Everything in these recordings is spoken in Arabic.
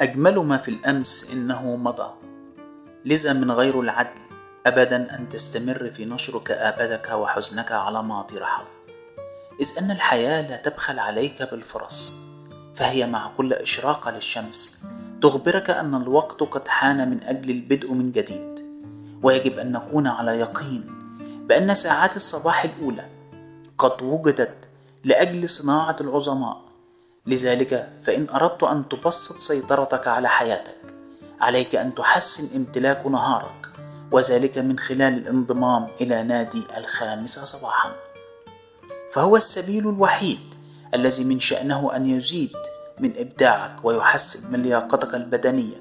أجمل ما في الأمس إنه مضى. لذا من غير العدل أبدا أن تستمر في نشر كآبتك وحزنك على ماضي رحل. إذ أن الحياة لا تبخل عليك بالفرص فهي مع كل إشراقة للشمس. تخبرك أن الوقت قد حان من أجل البدء من جديد. ويجب أن نكون على يقين بأن ساعات الصباح الأولى قد وجدت لأجل صناعة العظماء. لذلك فإن أردت أن تبسط سيطرتك على حياتك عليك أن تحسن امتلاك نهارك وذلك من خلال الانضمام إلى نادي الخامسة صباحا. فهو السبيل الوحيد الذي من شأنه أن يزيد من إبداعك ويحسن من لياقتك البدنية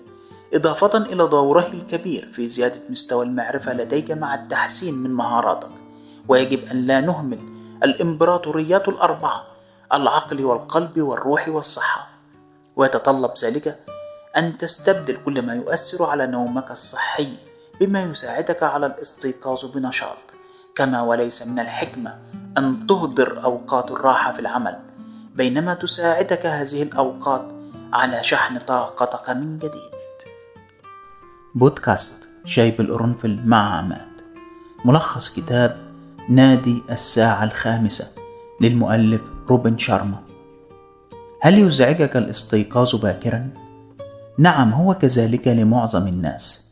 إضافة إلى دوره الكبير في زيادة مستوى المعرفة لديك مع التحسين من مهاراتك. ويجب أن لا نهمل الإمبراطوريات الأربعة العقل والقلب والروح والصحة. ويتطلب ذلك أن تستبدل كل ما يؤثر على نومك الصحي بما يساعدك على الاستيقاظ بنشاط. كما وليس من الحكمة أن تهدر أوقات الراحة في العمل بينما تساعدك هذه الأوقات على شحن طاقتك من جديد. بودكاست شاي بالقرنفل مع عماد ملخص كتاب نادي الساعة الخامسة للمؤلف روبن شارما. هل يزعجك الاستيقاظ باكرا؟ نعم هو كذلك لمعظم الناس.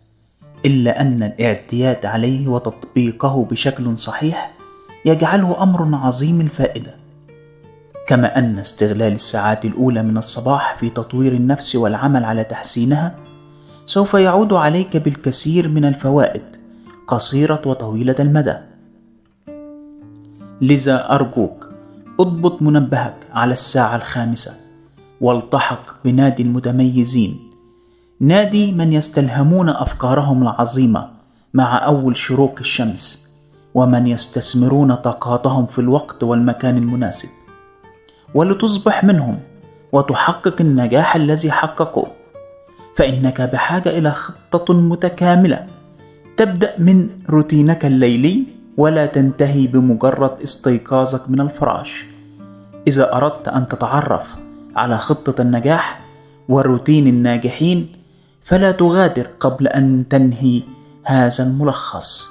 إلا أن الاعتياد عليه وتطبيقه بشكل صحيح يجعله أمر عظيم الفائدة كما أن استغلال الساعات الأولى من الصباح في تطوير النفس والعمل على تحسينها سوف يعود عليك بالكثير من الفوائد قصيرة وطويلة المدى. لذا أرجوك اضبط منبهك على الساعة الخامسة. والتحق بنادي المتميزين. نادي من يستلهمون أفكارهم العظيمة مع أول شروق الشمس ومن يستثمرون طاقاتهم في الوقت والمكان المناسب. ولتصبح منهم وتحقق النجاح الذي حققوه. فإنك بحاجة إلى خطة متكاملة تبدأ من روتينك الليلي ولا تنتهي بمجرد استيقاظك من الفراش. إذا أردت أن تتعرف على خطة النجاح وروتين الناجحين فلا تغادر قبل أن تنهي هذا الملخص.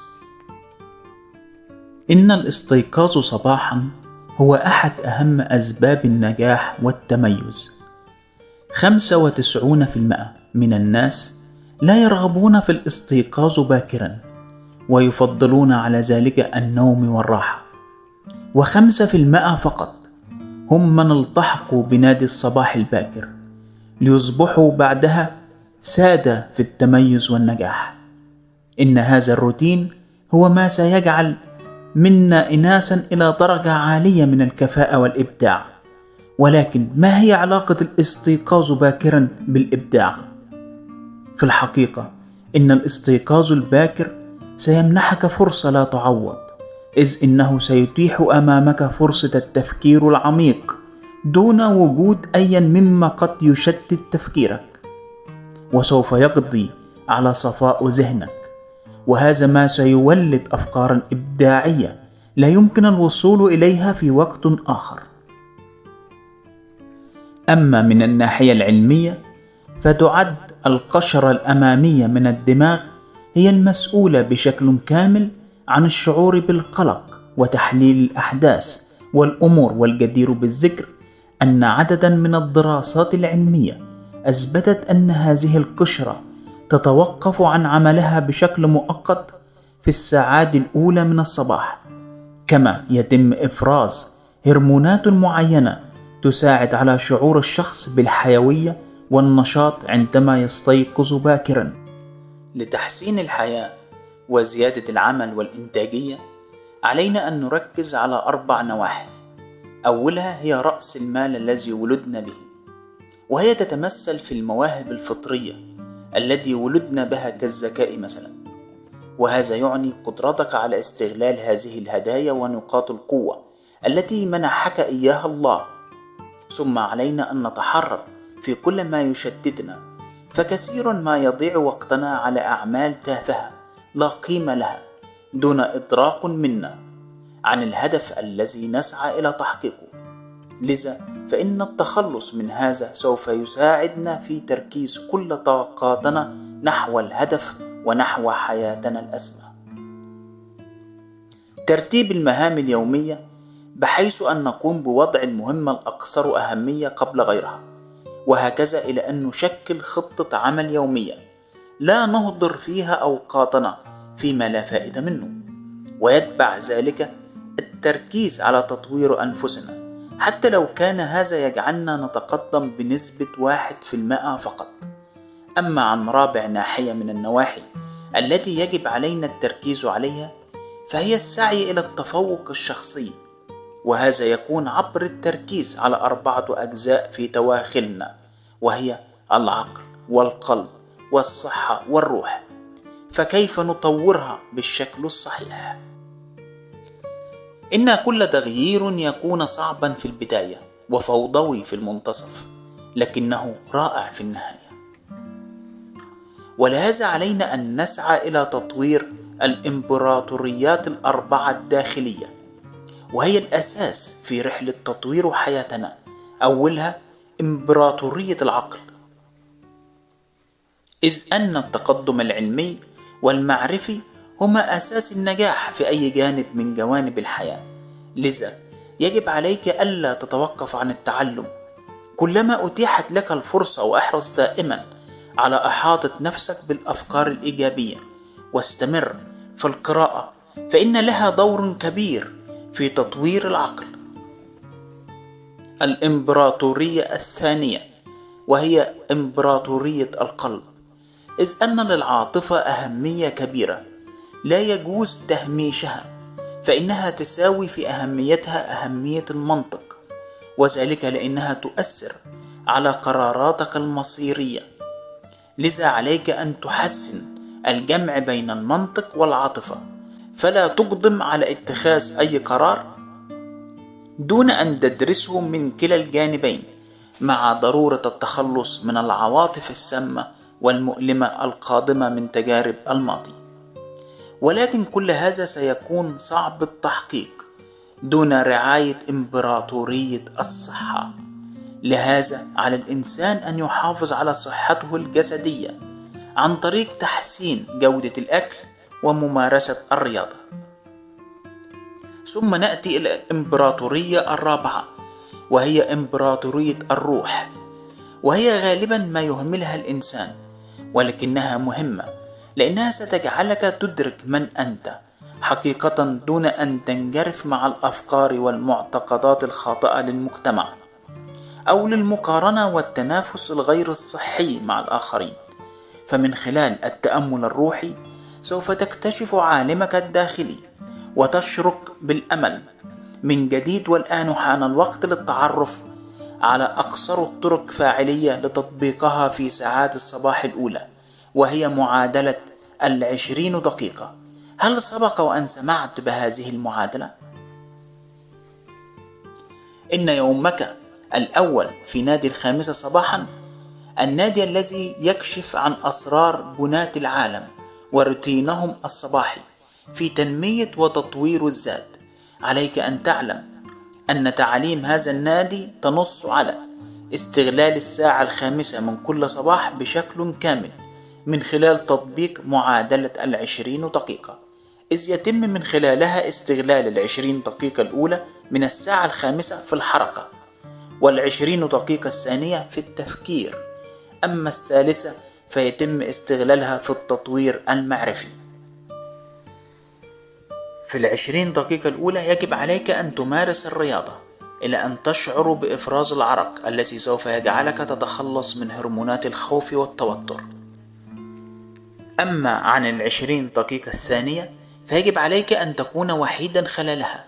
إن الاستيقاظ صباحا هو أحد أهم أسباب النجاح والتميز. 95% من الناس لا يرغبون في الاستيقاظ باكرا. ويفضلون على ذلك النوم والراحة. وخمسة في المائة فقط هم من التحقوا بنادي الصباح الباكر ليصبحوا بعدها سادة في التميز والنجاح. إن هذا الروتين هو ما سيجعل منا إناسا إلى درجة عالية من الكفاءة والإبداع. ولكن ما هي علاقة الاستيقاظ باكرا بالإبداع؟ في الحقيقة إن الاستيقاظ الباكر سيمنحك فرصة لا تعوض. إذ إنه سيتيح أمامك فرصة التفكير العميق دون وجود أي مما قد يشتت تفكيرك. وسوف يقضي على صفاء ذهنك. وهذا ما سيولد افكارا إبداعية لا يمكن الوصول إليها في وقت آخر. أما من الناحية العلمية فتعد القشرة الأمامية من الدماغ هي المسؤولة بشكل كامل عن الشعور بالقلق وتحليل الأحداث والأمور والجدير بالذكر أن عددا من الدراسات العلمية أثبتت أن هذه القشرة تتوقف عن عملها بشكل مؤقت في الساعات الأولى من الصباح كما يتم إفراز هرمونات معينة تساعد على شعور الشخص بالحيوية والنشاط عندما يستيقظ باكرا. لتحسين الحياة وزيادة العمل والإنتاجية علينا أن نركز على أربع نواحي. أولها هي رأس المال الذي ولدنا به وهي تتمثل في المواهب الفطرية التي ولدنا بها كالذكاء مثلا. وهذا يعني قدرتك على استغلال هذه الهدايا ونقاط القوة التي منحك إياها الله. ثم علينا أن نتحرر في كل ما يشتتنا فكثير ما يضيع وقتنا على أعمال تافهة لا قيمة لها دون إدراك منا عن الهدف الذي نسعى إلى تحقيقه لذا فإن التخلص من هذا سوف يساعدنا في تركيز كل طاقاتنا نحو الهدف ونحو حياتنا الأسمى. ترتيب المهام اليومية بحيث أن نقوم بوضع المهمة الأكثر أهمية قبل غيرها، وهكذا إلى أن نشكل خطة عمل يومية لا نهدر فيها أوقاتنا فيما لا فائدة منه، ويتبع ذلك التركيز على تطوير أنفسنا. حتى لو كان هذا يجعلنا نتقدم بنسبة واحد في المائة فقط. أما عن رابع ناحية من النواحي التي يجب علينا التركيز عليها فهي السعي إلى التفوق الشخصي وهذا يكون عبر التركيز على أربعة أجزاء في تواخلنا وهي العقل والقلب والصحة والروح. فكيف نطورها بالشكل الصحيح؟ إن كل تغيير يكون صعبا في البداية وفوضوي في المنتصف لكنه رائع في النهاية. ولهذا علينا أن نسعى إلى تطوير الإمبراطوريات الأربعة الداخلية وهي الأساس في رحلة تطوير حياتنا. أولها إمبراطورية العقل. إذ أن التقدم العلمي والمعرفي هما أساس النجاح في أي جانب من جوانب الحياة. لذا يجب عليك ألا تتوقف عن التعلم. كلما أتيحت لك الفرصة واحرص دائما على إحاطة نفسك بالأفكار الإيجابية واستمر في القراءة فإن لها دور كبير في تطوير العقل. الإمبراطورية الثانية وهي إمبراطورية القلب. إذ أن للعاطفة أهمية كبيرة لا يجوز تهميشها فإنها تساوي في أهميتها أهمية المنطق وذلك لأنها تؤثر على قراراتك المصيرية. لذا عليك أن تحسن الجمع بين المنطق والعاطفة. فلا تقدم على اتخاذ أي قرار دون أن تدرسه من كلا الجانبين مع ضرورة التخلص من العواطف السامة والمؤلمة القادمة من تجارب الماضي. ولكن كل هذا سيكون صعب التحقيق دون رعاية إمبراطورية الصحة. لهذا على الإنسان أن يحافظ على صحته الجسدية عن طريق تحسين جودة الأكل وممارسة الرياضة. ثم نأتي إلى الإمبراطورية الرابعة وهي إمبراطورية الروح. وهي غالبا ما يهملها الإنسان ولكنها مهمة لأنها ستجعلك تدرك من أنت حقيقة دون أن تنجرف مع الأفكار والمعتقدات الخاطئة للمجتمع أو للمقارنة والتنافس الغير الصحي مع الآخرين. فمن خلال التأمل الروحي سوف تكتشف عالمك الداخلي وتشرق بالأمل. من جديد والآن حان الوقت للتعرف على أقصر الطرق فاعلية لتطبيقها في ساعات الصباح الأولى وهي معادلة العشرين دقيقة. هل سبق وأن سمعت بهذه المعادلة؟ إن يومك الأول في نادي الخامسة صباحا النادي الذي يكشف عن أسرار بناة العالم. وروتينهم الصباحي في تنمية وتطوير الذات. عليك أن تعلم أن تعاليم هذا النادي تنص على استغلال الساعة الخامسة من كل صباح بشكل كامل من خلال تطبيق معادلة العشرين دقيقة. إذ يتم من خلالها استغلال العشرين دقيقة الأولى من الساعة الخامسة في الحركة والعشرين دقيقة الثانية في التفكير. أما الثالثة فيتم استغلالها في التطوير المعرفي. في العشرين دقيقة الأولى يجب عليك أن تمارس الرياضة إلى أن تشعر بإفراز العرق الذي سوف يجعلك تتخلص من هرمونات الخوف والتوتر. أما عن العشرين دقيقة الثانية فيجب عليك أن تكون وحيدا خلالها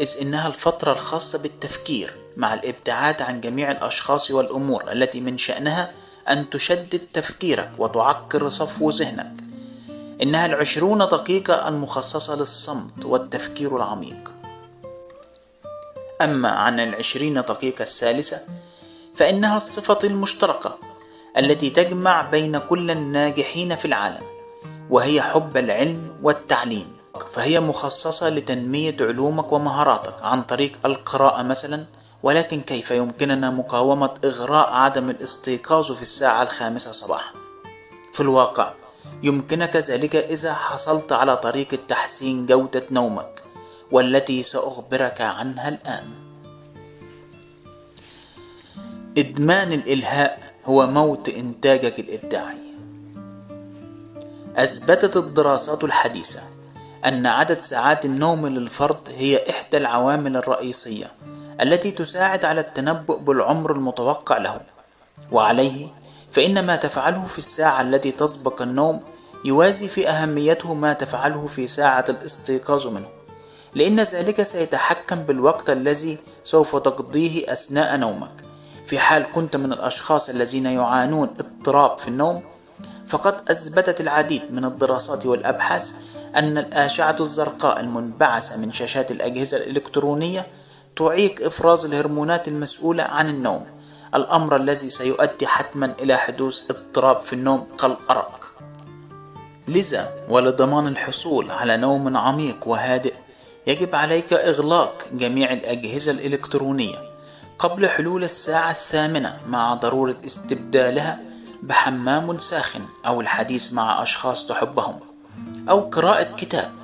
إذ إنها الفترة الخاصة بالتفكير مع الإبتعاد عن جميع الأشخاص والأمور التي من شأنها أن تشدد تفكيرك وتعكر صفو ذهنك. إنها العشرون دقيقة المخصصة للصمت والتفكير العميق. أما عن العشرين دقيقة الثالثة فإنها الصفة المشتركة التي تجمع بين كل الناجحين في العالم وهي حب العلم والتعليم. فهي مخصصة لتنمية علومك ومهاراتك عن طريق القراءة مثلا ولكن كيف يمكننا مقاومة إغراء عدم الاستيقاظ في الساعة الخامسة صباحا؟ في الواقع يمكنك ذلك إذا حصلت على طريقة تحسين جودة نومك والتي سأخبرك عنها الآن. إدمان الإلهاء هو موت إنتاجك الإبداعي. أثبتت الدراسات الحديثة أن عدد ساعات النوم للفرد هي إحدى العوامل الرئيسية التي تساعد على التنبؤ بالعمر المتوقع له. وعليه فإن ما تفعله في الساعة التي تسبق النوم يوازي في أهميته ما تفعله في ساعة الاستيقاظ منه. لأن ذلك سيتحكم بالوقت الذي سوف تقضيه أثناء نومك. في حال كنت من الأشخاص الذين يعانون اضطراب في النوم فقد أثبتت العديد من الدراسات والأبحاث أن الأشعة الزرقاء المنبعثة من شاشات الأجهزة الإلكترونية تعيق إفراز الهرمونات المسؤولة عن النوم الأمر الذي سيؤدي حتما إلى حدوث اضطراب في النوم كالأرق. لذا ولضمان الحصول على نوم عميق وهادئ يجب عليك إغلاق جميع الأجهزة الإلكترونية قبل حلول الساعة الثامنة مع ضرورة استبدالها بحمام ساخن أو الحديث مع أشخاص تحبهم أو قراءة كتاب.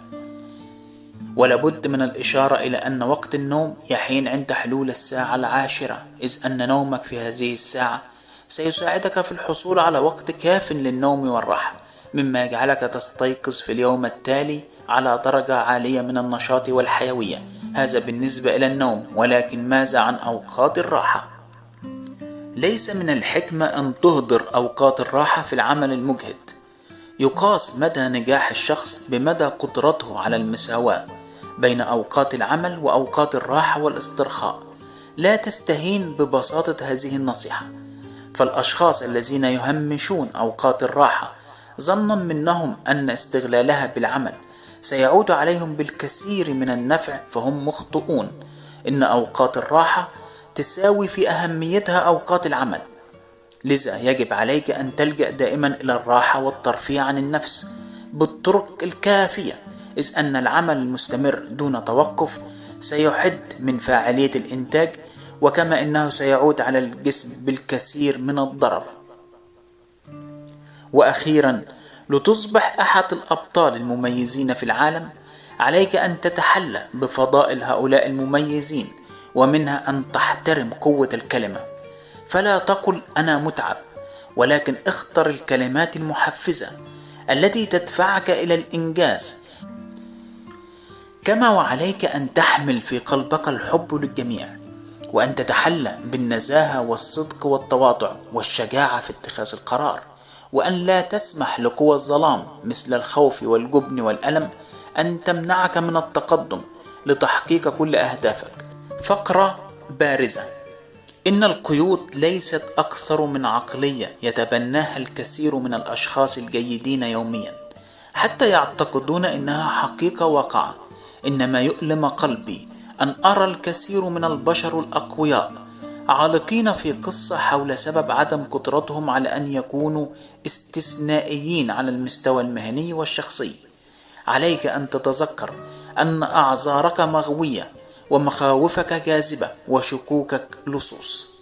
ولابد من الإشارة إلى أن وقت النوم يحين عند حلول الساعة العاشرة إذ أن نومك في هذه الساعة سيساعدك في الحصول على وقت كاف للنوم والراحة مما يجعلك تستيقظ في اليوم التالي على درجة عالية من النشاط والحيوية. هذا بالنسبة إلى النوم ولكن ماذا عن أوقات الراحة؟ ليس من الحكمة أن تهدر أوقات الراحة في العمل المجهد. يقاس مدى نجاح الشخص بمدى قدرته على المساواة. بين أوقات العمل وأوقات الراحة والاسترخاء. لا تستهين ببساطة هذه النصيحة. فالأشخاص الذين يهمشون أوقات الراحة ظنا منهم أن استغلالها بالعمل سيعود عليهم بالكثير من النفع فهم مخطئون. إن أوقات الراحة تساوي في أهميتها أوقات العمل. لذا يجب عليك أن تلجأ دائما إلى الراحة والترفيه عن النفس بالطرق الكافية إذ أن العمل المستمر دون توقف سيحد من فاعلية الإنتاج وكما إنه سيعود على الجسم بالكثير من الضرر. وأخيرا لتصبح أحد الأبطال المميزين في العالم عليك أن تتحلى بفضائل هؤلاء المميزين ومنها أن تحترم قوة الكلمة. فلا تقل أنا متعب ولكن اختر الكلمات المحفزة التي تدفعك إلى الإنجاز كما وعليك أن تحمل في قلبك الحب للجميع وأن تتحلى بالنزاهة والصدق والتواضع والشجاعة في اتخاذ القرار وأن لا تسمح لقوى الظلام مثل الخوف والجبن والألم أن تمنعك من التقدم لتحقيق كل أهدافك. فقرة بارزة. إن القيود ليست أكثر من عقلية يتبناها الكثير من الأشخاص الجيدين يوميا حتى يعتقدون إنها حقيقة واقعة. إنما يؤلم قلبي أن أرى الكثير من البشر الأقوياء عالقين في قصة حول سبب عدم قدرتهم على أن يكونوا استثنائيين على المستوى المهني والشخصي. عليك أن تتذكر أن أعذارك مغوية ومخاوفك جاذبة وشكوكك لصوص.